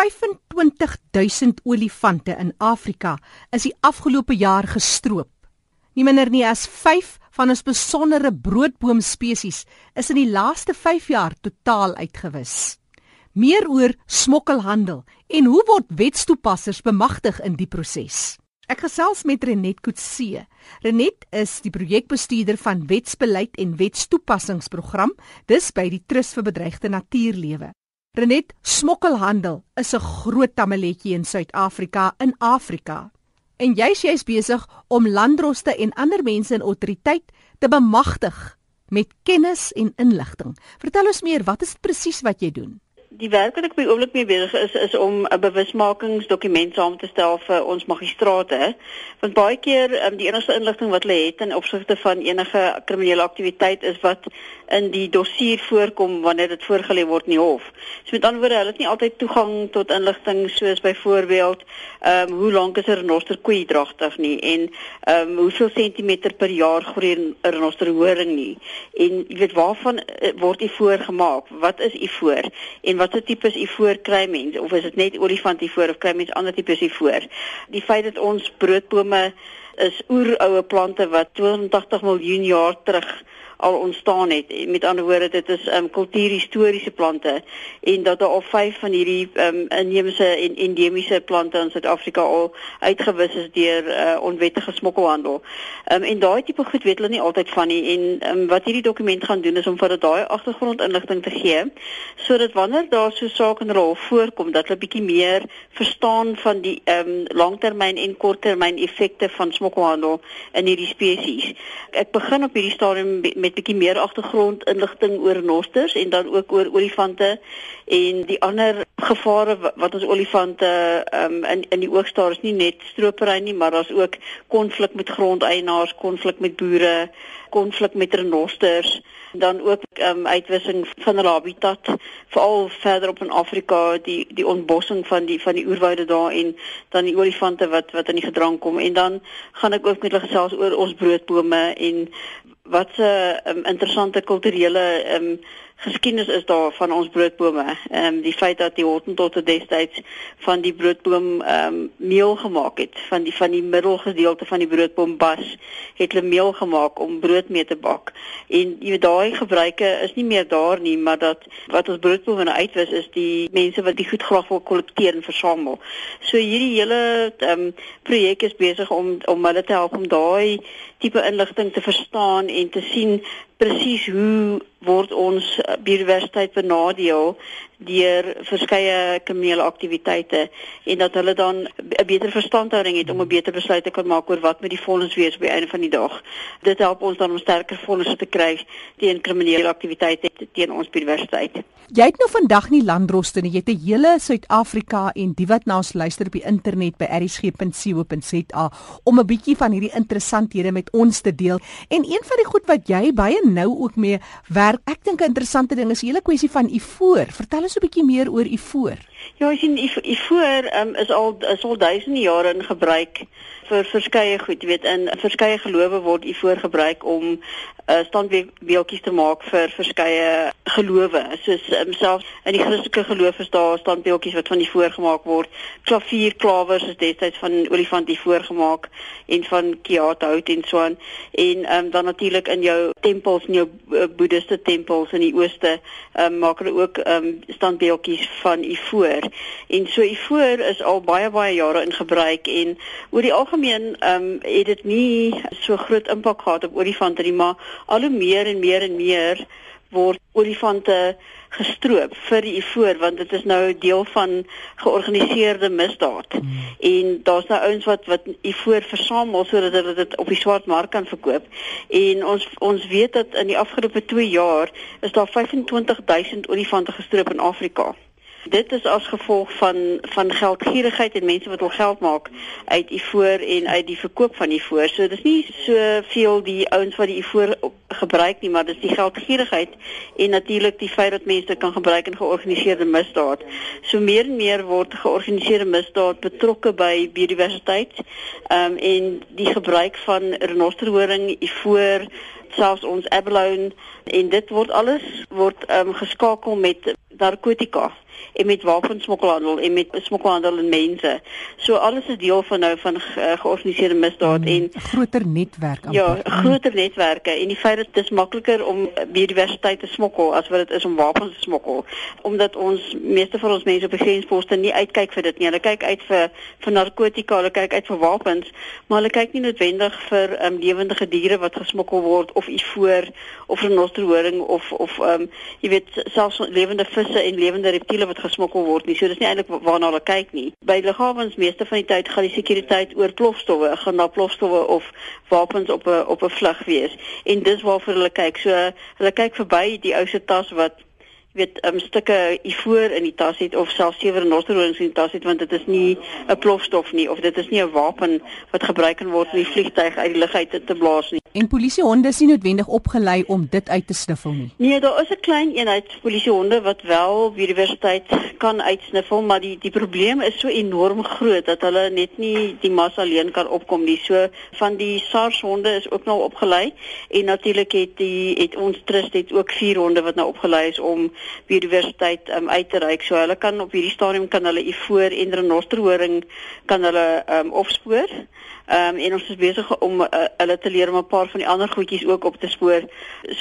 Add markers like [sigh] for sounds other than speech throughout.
25000 olifante in Afrika is die afgelope jaar gestroop. Nie minder nie as 5 van ons besondere broodboomspesies is in die laaste 5 jaar totaal uitgewis. Meer oor smokkelhandel en hoe word wetstoepassers bemagtig in die proses. Ek gesels met Renet Kutse. Renet is die projekbestuurder van Wetsbeleid en Wetstoepassingsprogram, dis by die Trust vir Bedreigde Natuurlewe. Renet, smokkelhandel is 'n groot tamaletjie in Suid-Afrika in Afrika. En jy's jy's besig om landdroste en ander mense in autoriteit te bemagtig met kennis en inligting. Vertel ons meer, wat is presies wat jy doen? Die werk wat ek by oomblik mee besig is is om 'n bewusmakingsdokument saam te stel vir ons magistrate. Want baie keer um, die enigste inligting wat hulle het in opsigte van enige kriminele aktiwiteit is wat in die dossier voorkom wanneer dit voorgelê word in die hof. So met ander woorde, hulle het nie altyd toegang tot inligting soos byvoorbeeld ehm um, hoe lank is 'n renoster koei dragtig nie en ehm um, hoeveel sentimeter per jaar groei 'n renoster horing nie en jy weet waarvan uh, word u voorgemaak? Wat is u voor? En watter tipe is ivoor kry mens of is dit net olifant ivoor of kry mens ander tipes ivoor? Die feit dat ons broodbome is oeroue plante wat 280 miljoen jaar terug al ontstaan het. Met ander woorde, dit is ehm um, kultuurhistoriese plante en dat daar al vyf van hierdie ehm um, inheemse en endemiese plante in Suid-Afrika al uitgewis is deur uh, onwettige smokkelhandel. Ehm um, en daai tipe goed weet hulle nie altyd van nie en um, wat hierdie dokument gaan doen is om vir hulle daai agtergrondinligting te gee sodat wanneer daar so sake in hof voorkom dat hulle bietjie meer verstaan van die ehm um, langtermyn en korttermyn effekte van smokkelhandel in hierdie spesies. Ek begin op hierdie stadium met met bietjie meer agtergrond inligting oor nosters en dan ook oor olifante en die ander gevare wat ons olifante um, in in die oog staar is nie net stropery nie maar daar's ook konflik met grondeienaars, konflik met boere, konflik met renosters dan ook um, uitwissing van hulle habitat veral verder op in Afrika die die ontbossing van die van die oerwoude daar en dan die olifante wat wat in die gedrang kom en dan gaan ek ook met hulle gesels oor ons broodbome en wat 'n um, interessante kulturele um, geskiedenis is daar van ons broodbome. Ehm um, die feit dat die Hottentotte destyds van die broodboom ehm um, meel gemaak het, van die van die middelgedeelte van die broodboom bas, het hulle meel gemaak om brood mee te bak. En jy weet daai gebruike is nie meer daar nie, maar dat wat ons broodbome nou uitwis is die mense wat die goed graag wil kollekteer en versamel. So hierdie hele ehm um, projek is besig om om hulle te help om daai tipe inligting te verstaan en te sien presies hoe word ons biodiversiteit benadeel deur verskeie kriminele aktiwiteite en dat hulle dan 'n beter verstandhouding het om 'n beter besluit te kan maak oor wat met die fondse wees op die einde van die dag. Dit help ons dan om sterker fondse te kry teen kriminele aktiwiteite teen ons biodiversiteit. Jy het nou vandag nie landdroste nie, jy het 'n hele Suid-Afrika en die wat na ons luister op die internet by erisg.co.za om 'n bietjie van hierdie interessanthede met ons te deel. En een van die goed wat jy baie nou ook mee werk, ek dink 'n interessante ding is die hele kwessie van ivoor. Vertel ons 'n bietjie meer oor ivoor. Ja, ek sien ivoor um, is al is al duisende jare in gebruik vir verskeie goed, jy weet in verskeie gelowe word ivoor gebruik om uh, standbeeldjies te maak vir verskeie gelowe. Soos um, selfs in die Christelike geloof is daar standbeeldjies wat van ivoor gemaak word. Klavier, klawers is destyds van olifant ivoor gemaak en van kiaathout en so aan. En um, dan natuurlik in jou tempels, in jou uh, boeddhiste tempels in die ooste, um, maak hulle ook um, standbeeldjies van ivoor. En so ivoor is al baie baie jare in gebruik en oor die algemeen um, het dit nie so groot impak gehad op olifante nie, maar al hoe meer en meer en meer word olifante gestroop vir die ivoor want dit is nou deel van georganiseerde misdaad. Hmm. En daar's nou ouens wat wat ivoor versamel sodat hulle dit op die swart mark kan verkoop. En ons ons weet dat in die afgelope 2 jaar is daar 25000 olifante gestroop in Afrika. Dit is as gevolg van van geldgierigheid en mense wat wil geld maak uit ivoor en uit die verkoop van ivoor. So dis nie so veel die ouens wat die ivoor gebruik nie, maar dis die geldgierigheid en natuurlik die feit dat mense kan gebruik in georganiseerde misdaad. So meer en meer word georganiseerde misdaad betrokke by biodiversiteit. Ehm um, en die gebruik van renosterhoring, ivoor, selfs ons abalone en dit word alles word ehm um, geskakel met narkotika en met wapensmokkelhandel en met smokkelhandel in mense. So alles is deel van nou van ge georganiseerde misdaad mm, en groter netwerk amper. Ja, groter netwerke en die feit dat dit is makliker om biodiversiteit te smokkel as wat dit is om wapens te smokkel omdat ons meeste van ons mense op die grensposte nie uitkyk vir dit nie. Hulle kyk uit vir vir narkotika, hulle kyk uit vir wapens, maar hulle kyk nie noodwendig vir um, lewende diere wat gesmokkel word of ivoor of renosterhoring of of ehm um, jy weet selfs lewende visse en lewende reptiele wat gesmokkel word nie. So dis nie eintlik waarna hulle kyk nie. By liggawens meeste van die tyd gaan die sekuriteit oor plofstowwe, gaan daar plofstowwe of wapens op 'n op 'n vlug wees. En dis waarvoor hulle kyk. So hulle kyk verby die ou se tas wat weet um, stukke ivoor in die tas het of selfs sewe renosterhorings in die tas het want dit is nie 'n plofstof nie of dit is nie 'n wapen wat gebruik kan word om die vliegtyg uit die lug uit te, blaas nie. En polisiehonde is nie noodwendig opgelei om dit uit te sniffel nie. Nee, daar is 'n klein eenheid polisiehonde wat wel biodiversiteit kan uitsniffel, maar die die probleem is so enorm groot dat hulle net nie die mas alleen kan opkom nie. So van die SARS honde is ook nou opgelei en natuurlik het die het ons trust het ook vier honde wat nou opgelei is om biodiversiteit um, uit te reik. So hulle kan op hierdie stadium kan hulle ivoor en renosterhoring kan hulle um, opspoor. Ehm um, en ons is besig om uh, hulle te leer om 'n paar van die ander goedjies ook op te spoor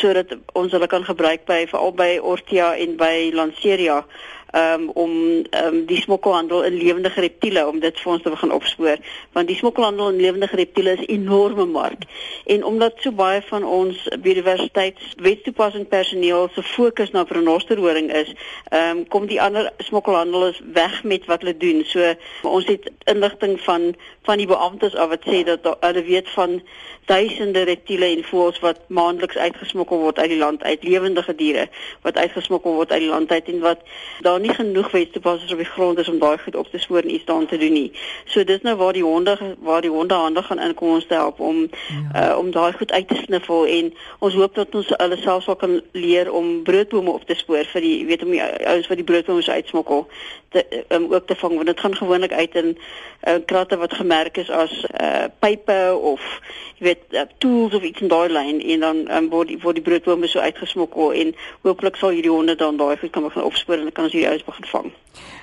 sodat ons hulle kan gebruik by veral by Ortia en by Lanceria um, om um, die smokkelhandel in lewende reptiele om dit vir ons te begin opspoor. Want die smokkelhandel in lewende reptiele is 'n enorme mark. En omdat so baie van ons biodiversiteitswetstoepassing personeel se fokus na renosterhoring is um, kom die ander smokkelhandelaars weg met wat hulle doen. So ons het inligting van van die beamptes af wat sê dat hulle weet van duisende reptiele en voëls wat maandeliks uitgesmokkel word uit die land uit. Lewende diere wat uitgesmokkel word uit die land uit en wat daar nie genoeg wetstoepassers op die grond is om daai goed op te spoor en iets daan te doen nie. So dis nou waar die honde waar die honde handig gaan inkom ons te help om ja. uh, om daai goed uit te sniffel en ons hoop dat ons hulle selfs ook kan leer om broodbome op te spoor vir die weet om die ouens wat die broodbome se uitsmokkel te um, ook te vang want dit gaan gewoonlik uit in uh, kratte wat gemerk is as uh, pype of jy weet uh, tools of iets in daai lyn en dan um, word die word die broodbome so uitgesmokkel en hooplik sal hierdie honde dan daai goed kan begin opspoor en dan kan ons hierdie ouens begin vang.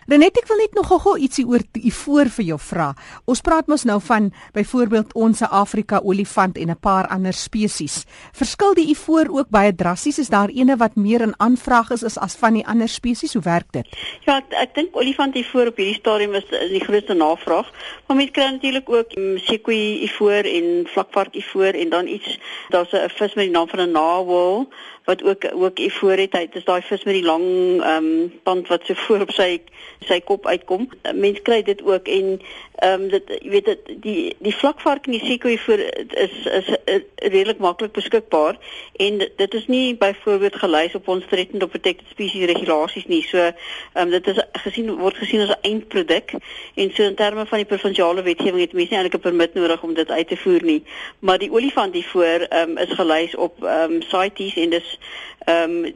Renet ek wil net nog gou ietsie oor u voor vir jou vra. Ons praat mos nou van byvoorbeeld ons Afrika olifant en 'n paar ander spesies. Verskil die u voor ook baie drasties is daar ene wat meer in aanvraag is as as van die ander spesies hoe werk dit? Ja, ek, ek dink olifant u voor op hierdie stadium is, is die grootste navraag. Maar mens kry natuurlik ook um, sequoia u voor en vlakvark u voor en dan iets daar's 'n vis met die naam van 'n narwhal wat ook ook u voor het. Hy is daai vis met die lang ehm um, band wat so voor op sy sy kop uitkom. Mense kry dit ook en ehm um, dit jy weet dit die die vlakvark en die sequoia voor is is, is, redelik maklik beskikbaar en dit is nie byvoorbeeld gelys op ons threatened or protected species regulasies nie. So ehm um, dit is gesien word gesien as 'n eindproduk en so in terme van die provinsiale wetgewing het mense nie eintlik 'n permit nodig om dit uit te voer nie. Maar die olifant hiervoor ehm um, is gelys op ehm um, CITES en dis ehm um,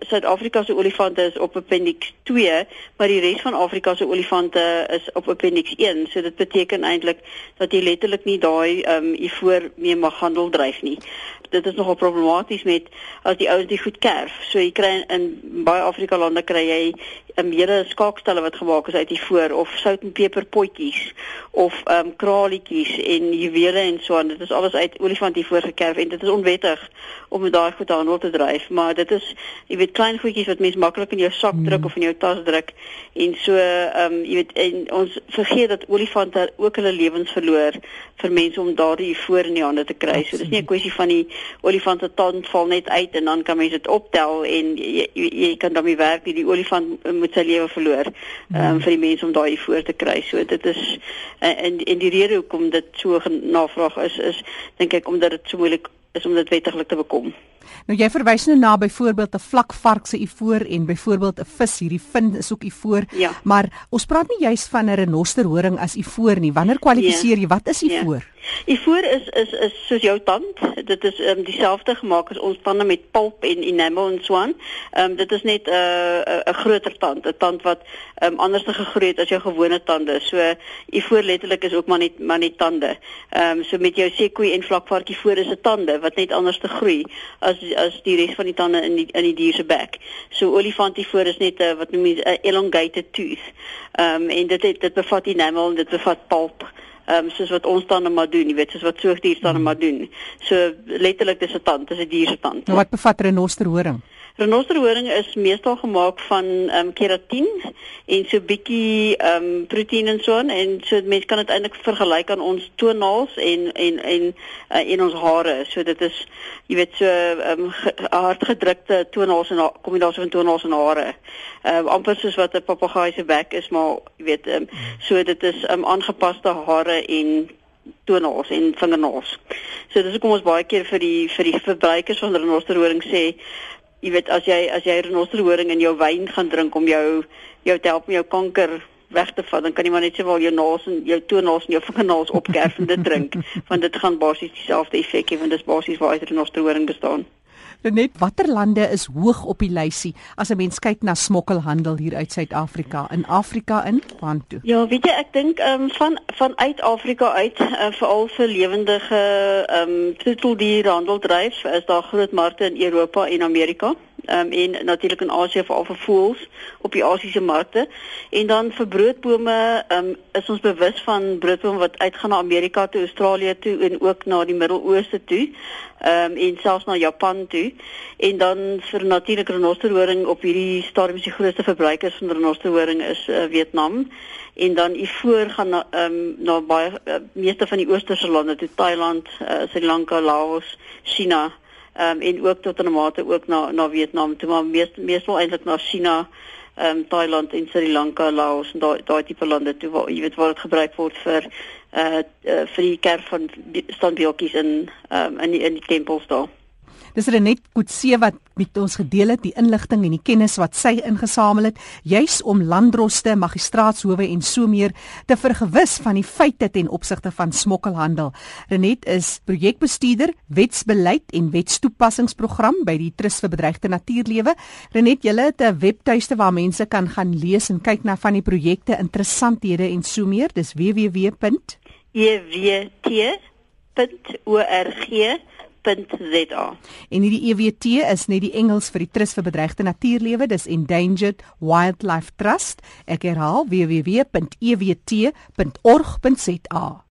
Suid-Afrika se olifante is op appendix 2, maar die res van Afrika se olifante is op appendix 1. So dit beteken eintlik dat jy letterlik nie daai ehm um, hiervoor mee mag handel dryf nie dit is nogal problematies met as die ouens die goed kerf. So jy kry in baie Afrika lande kry jy um, meer skaakstelle wat gemaak is uit die voor of sout en peper potjies of ehm um, kraletjies en juwele en so aan. Dit is alles uit olifant hier voor gekerf en dit is onwettig om met daai goed handel te dryf, maar dit is jy weet klein goedjies wat mens maklik in jou sak druk mm. of in jou tas druk en so ehm um, jy weet en ons vergeet dat olifante ook hulle lewens verloor vir mense om daardie voor in die hande te kry. So dis nie 'n kwessie van die olifant se tand val net uit en dan kan mens dit optel en jy, jy, jy kan daarmee werk die, die olifant moet sy lewe verloor um, mm. vir die mense om daai voor te kry. So dit is en en die rede hoekom dit so navraag is is dink ek omdat dit so moeilik is om dit wettiglik te bekom. Nou jy verwys nou na byvoorbeeld 'n vlakvark se ivoor en byvoorbeeld 'n vis, hierdie vin is ook ivoor, ja. maar ons praat nie juis van 'n renosterhoring as ivoor nie. Wanneer kwalifiseer ja. jy? Wat is ivoor? Ja. Ivoor is is is soos jou tand. Dit is ehm um, dieselfde gemaak as ons tande met pulp en enamel en so aan. Ehm um, dit is net 'n uh, 'n groter tand, 'n tand wat ehm um, anders gegroei het as jou gewone tande. So ivoor letterlik is ook maar net maar net tande. Ehm um, so met jou sekoe en vlakvarkie voor is 'n tande wat net anders te groei as as die res van die tande in die in die dier se bek. So olifant ivoor is net 'n uh, wat noem jy 'n elongated tooth. Ehm um, en dit het, dit bevat enamel en dit bevat pulp ehm um, soos wat ons tande maar doen, jy weet, soos wat soogdiertande maar doen. So letterlik dis 'n tand, dis 'n dier se tand. Nou wat bevat renosterhoring? Renosterhoring is meestal gemaak van ehm um, keratin en so bietjie ehm um, proteïen en so en so mense kan dit eintlik vergelyk aan ons toenails en en en uh, en ons hare. So dit is jy weet so ehm um, hardgedrukte toenails en kombinasie van toenails en hare. Ehm um, amper soos wat 'n papegaai se bek is, maar jy weet ehm um, so dit is ehm um, aangepaste hare en toenails en vingernails. So dis hoekom ons baie keer vir die vir die verbruikers van renosterhoring sê jy weet as jy as jy renosterhoring in jou wyn gaan drink om jou jou te help om jou kanker weg te vat dan kan jy maar net sê wel jou naels en jou toenails en jou [laughs] vingernaels opkerf en dit drink want dit gaan basies dieselfde effek hê want dit is basies waar renosterhoring bestaan. Net watter lande is hoog op die lysie as 'n mens kyk na smokkelhandel hier uit Suid-Afrika in Afrika in want toe. Ja, weet jy ek dink ehm um, van van uit Afrika uit uh, veral vir lewendige ehm um, troeteldier dryf is daar groot markte in Europa en Amerika um, en natuurlik in Asië veral vir voëls op die Asiëse markte. En dan vir broodbome um, is ons bewus van broodbome wat uitgaan na Amerika toe, Australië toe en ook na die Midde-Ooste toe. Ehm um, en selfs na Japan toe. En dan vir natuurlik renosterhoring op hierdie stadium is die grootste verbruikers van renosterhoring is uh, Vietnam en dan ivoor gaan na ehm um, na baie uh, meeste van die oosterse lande toe Thailand, uh, Sri Lanka, Laos, China um, en ook tot 'n mate ook na na Vietnam toe maar meest meestal eintlik na China, ehm um, Thailand en Sri Lanka, Laos en daai daai tipe lande toe waar jy weet waar dit gebruik word vir uh, uh vir die kerk van standbeeldjies in ehm um, in die in die tempels daar. Dis Renet Kutse wat met ons gedeel het die inligting en die kennis wat sy ingesamel het juis om landdroste, magistraatshowe en so meer te vergewis van die feite ten opsigte van smokkelhandel. Renet is projekbestuurder wetsbeleid en wetstoepassingsprogram by die Trust vir Bedreigde Natuurlewe. Renet, julle het 'n webtuiste waar mense kan gaan lees en kyk na van die projekte, interessanthede en so meer. Dis www.ewt.org www.ewt.za. En hierdie EWT is net die Engels vir die Trust vir Bedreigde Natuurlewe, dis Endangered Wildlife Trust. Ek herhaal www.ewt.org.za.